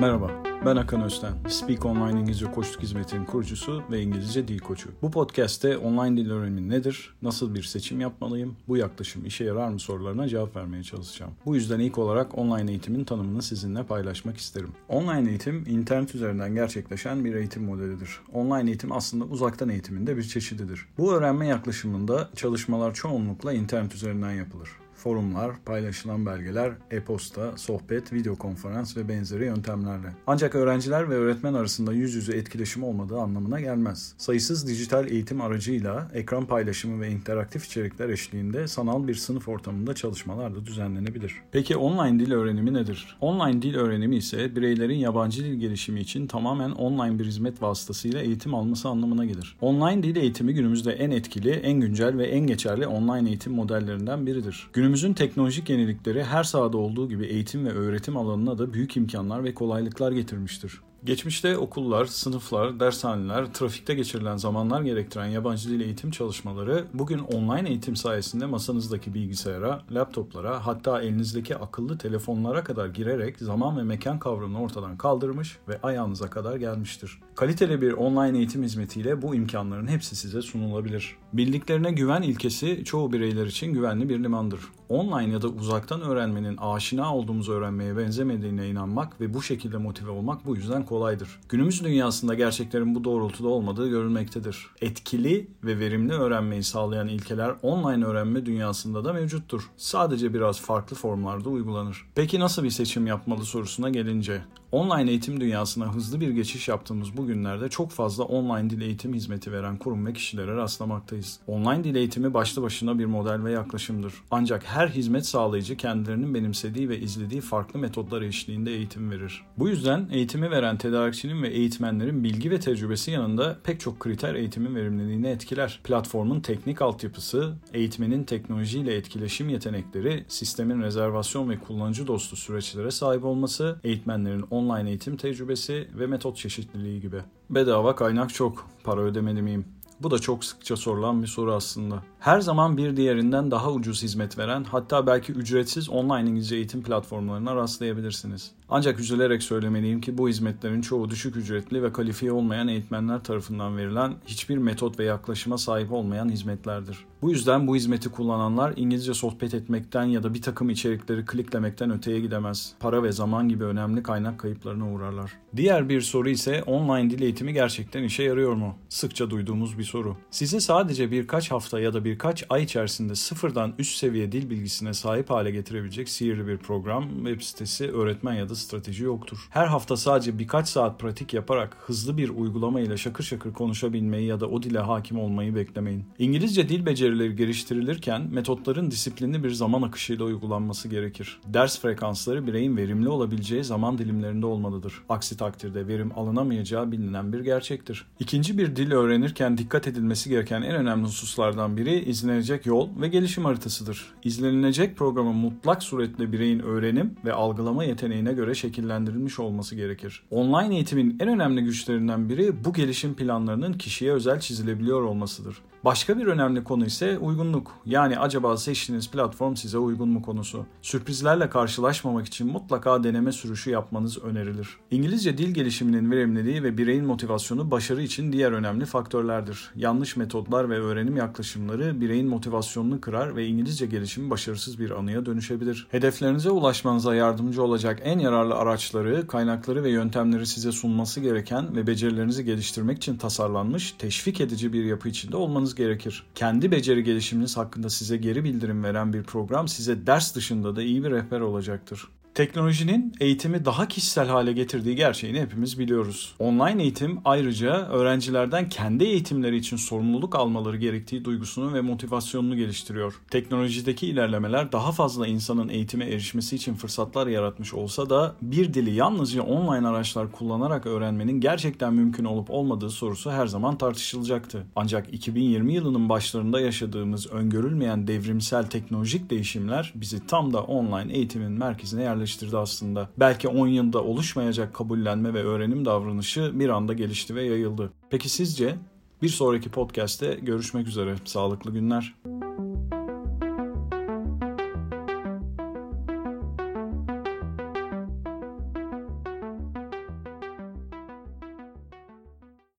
Merhaba, ben Hakan Özten. Speak Online İngilizce Koçluk Hizmeti'nin kurucusu ve İngilizce dil koçu. Bu podcast'te online dil öğrenimi nedir, nasıl bir seçim yapmalıyım, bu yaklaşım işe yarar mı sorularına cevap vermeye çalışacağım. Bu yüzden ilk olarak online eğitimin tanımını sizinle paylaşmak isterim. Online eğitim, internet üzerinden gerçekleşen bir eğitim modelidir. Online eğitim aslında uzaktan eğitimin de bir çeşididir. Bu öğrenme yaklaşımında çalışmalar çoğunlukla internet üzerinden yapılır forumlar, paylaşılan belgeler, e-posta, sohbet, video konferans ve benzeri yöntemlerle. Ancak öğrenciler ve öğretmen arasında yüz yüze etkileşim olmadığı anlamına gelmez. Sayısız dijital eğitim aracıyla ekran paylaşımı ve interaktif içerikler eşliğinde sanal bir sınıf ortamında çalışmalar da düzenlenebilir. Peki online dil öğrenimi nedir? Online dil öğrenimi ise bireylerin yabancı dil gelişimi için tamamen online bir hizmet vasıtasıyla eğitim alması anlamına gelir. Online dil eğitimi günümüzde en etkili, en güncel ve en geçerli online eğitim modellerinden biridir. Günümüz Günümüzün teknolojik yenilikleri her sahada olduğu gibi eğitim ve öğretim alanına da büyük imkanlar ve kolaylıklar getirmiştir. Geçmişte okullar, sınıflar, dershaneler, trafikte geçirilen zamanlar gerektiren yabancı dil eğitim çalışmaları bugün online eğitim sayesinde masanızdaki bilgisayara, laptoplara hatta elinizdeki akıllı telefonlara kadar girerek zaman ve mekan kavramını ortadan kaldırmış ve ayağınıza kadar gelmiştir. Kaliteli bir online eğitim hizmetiyle bu imkanların hepsi size sunulabilir. Bildiklerine güven ilkesi çoğu bireyler için güvenli bir limandır. Online ya da uzaktan öğrenmenin aşina olduğumuz öğrenmeye benzemediğine inanmak ve bu şekilde motive olmak bu yüzden kolaydır. Günümüz dünyasında gerçeklerin bu doğrultuda olmadığı görülmektedir. Etkili ve verimli öğrenmeyi sağlayan ilkeler online öğrenme dünyasında da mevcuttur. Sadece biraz farklı formlarda uygulanır. Peki nasıl bir seçim yapmalı sorusuna gelince, Online eğitim dünyasına hızlı bir geçiş yaptığımız bu günlerde çok fazla online dil eğitim hizmeti veren kurum ve kişilere rastlamaktayız. Online dil eğitimi başlı başına bir model ve yaklaşımdır. Ancak her hizmet sağlayıcı kendilerinin benimsediği ve izlediği farklı metotlar eşliğinde eğitim verir. Bu yüzden eğitimi veren tedarikçinin ve eğitmenlerin bilgi ve tecrübesi yanında pek çok kriter eğitimin verimliliğini etkiler. Platformun teknik altyapısı, eğitmenin teknolojiyle etkileşim yetenekleri, sistemin rezervasyon ve kullanıcı dostu süreçlere sahip olması, eğitmenlerin online eğitim tecrübesi ve metot çeşitliliği gibi. Bedava kaynak çok, para ödemeli miyim? Bu da çok sıkça sorulan bir soru aslında. Her zaman bir diğerinden daha ucuz hizmet veren hatta belki ücretsiz online İngilizce eğitim platformlarına rastlayabilirsiniz. Ancak üzülerek söylemeliyim ki bu hizmetlerin çoğu düşük ücretli ve kalifiye olmayan eğitmenler tarafından verilen hiçbir metot ve yaklaşıma sahip olmayan hizmetlerdir. Bu yüzden bu hizmeti kullananlar İngilizce sohbet etmekten ya da bir takım içerikleri kliklemekten öteye gidemez. Para ve zaman gibi önemli kaynak kayıplarına uğrarlar. Diğer bir soru ise online dil eğitimi gerçekten işe yarıyor mu? Sıkça duyduğumuz bir soru. Sizi sadece birkaç hafta ya da birkaç ay içerisinde sıfırdan üst seviye dil bilgisine sahip hale getirebilecek sihirli bir program, web sitesi, öğretmen ya da strateji yoktur. Her hafta sadece birkaç saat pratik yaparak hızlı bir uygulama ile şakır şakır konuşabilmeyi ya da o dile hakim olmayı beklemeyin. İngilizce dil becerileri geliştirilirken metotların disiplinli bir zaman akışıyla uygulanması gerekir. Ders frekansları bireyin verimli olabileceği zaman dilimlerinde olmalıdır. Aksi takdirde verim alınamayacağı bilinen bir gerçektir. İkinci bir dil öğrenirken dikkat edilmesi gereken en önemli hususlardan biri izlenecek yol ve gelişim haritasıdır. İzlenilecek programın mutlak suretle bireyin öğrenim ve algılama yeteneğine göre şekillendirilmiş olması gerekir. Online eğitimin en önemli güçlerinden biri bu gelişim planlarının kişiye özel çizilebiliyor olmasıdır. Başka bir önemli konu ise uygunluk. Yani acaba seçtiğiniz platform size uygun mu konusu. Sürprizlerle karşılaşmamak için mutlaka deneme sürüşü yapmanız önerilir. İngilizce dil gelişiminin verimliliği ve bireyin motivasyonu başarı için diğer önemli faktörlerdir. Yanlış metodlar ve öğrenim yaklaşımları bireyin motivasyonunu kırar ve İngilizce gelişimi başarısız bir anıya dönüşebilir. Hedeflerinize ulaşmanıza yardımcı olacak en yararlı araçları, kaynakları ve yöntemleri size sunması gereken ve becerilerinizi geliştirmek için tasarlanmış, teşvik edici bir yapı içinde olmanız gerekir. Kendi beceri gelişiminiz hakkında size geri bildirim veren bir program size ders dışında da iyi bir rehber olacaktır. Teknolojinin eğitimi daha kişisel hale getirdiği gerçeğini hepimiz biliyoruz. Online eğitim ayrıca öğrencilerden kendi eğitimleri için sorumluluk almaları gerektiği duygusunu ve motivasyonunu geliştiriyor. Teknolojideki ilerlemeler daha fazla insanın eğitime erişmesi için fırsatlar yaratmış olsa da bir dili yalnızca online araçlar kullanarak öğrenmenin gerçekten mümkün olup olmadığı sorusu her zaman tartışılacaktı. Ancak 2020 yılının başlarında yaşadığımız öngörülmeyen devrimsel teknolojik değişimler bizi tam da online eğitimin merkezine yerleştirdi yerleştirdi aslında. Belki 10 yılda oluşmayacak kabullenme ve öğrenim davranışı bir anda gelişti ve yayıldı. Peki sizce? Bir sonraki podcast'te görüşmek üzere. Sağlıklı günler.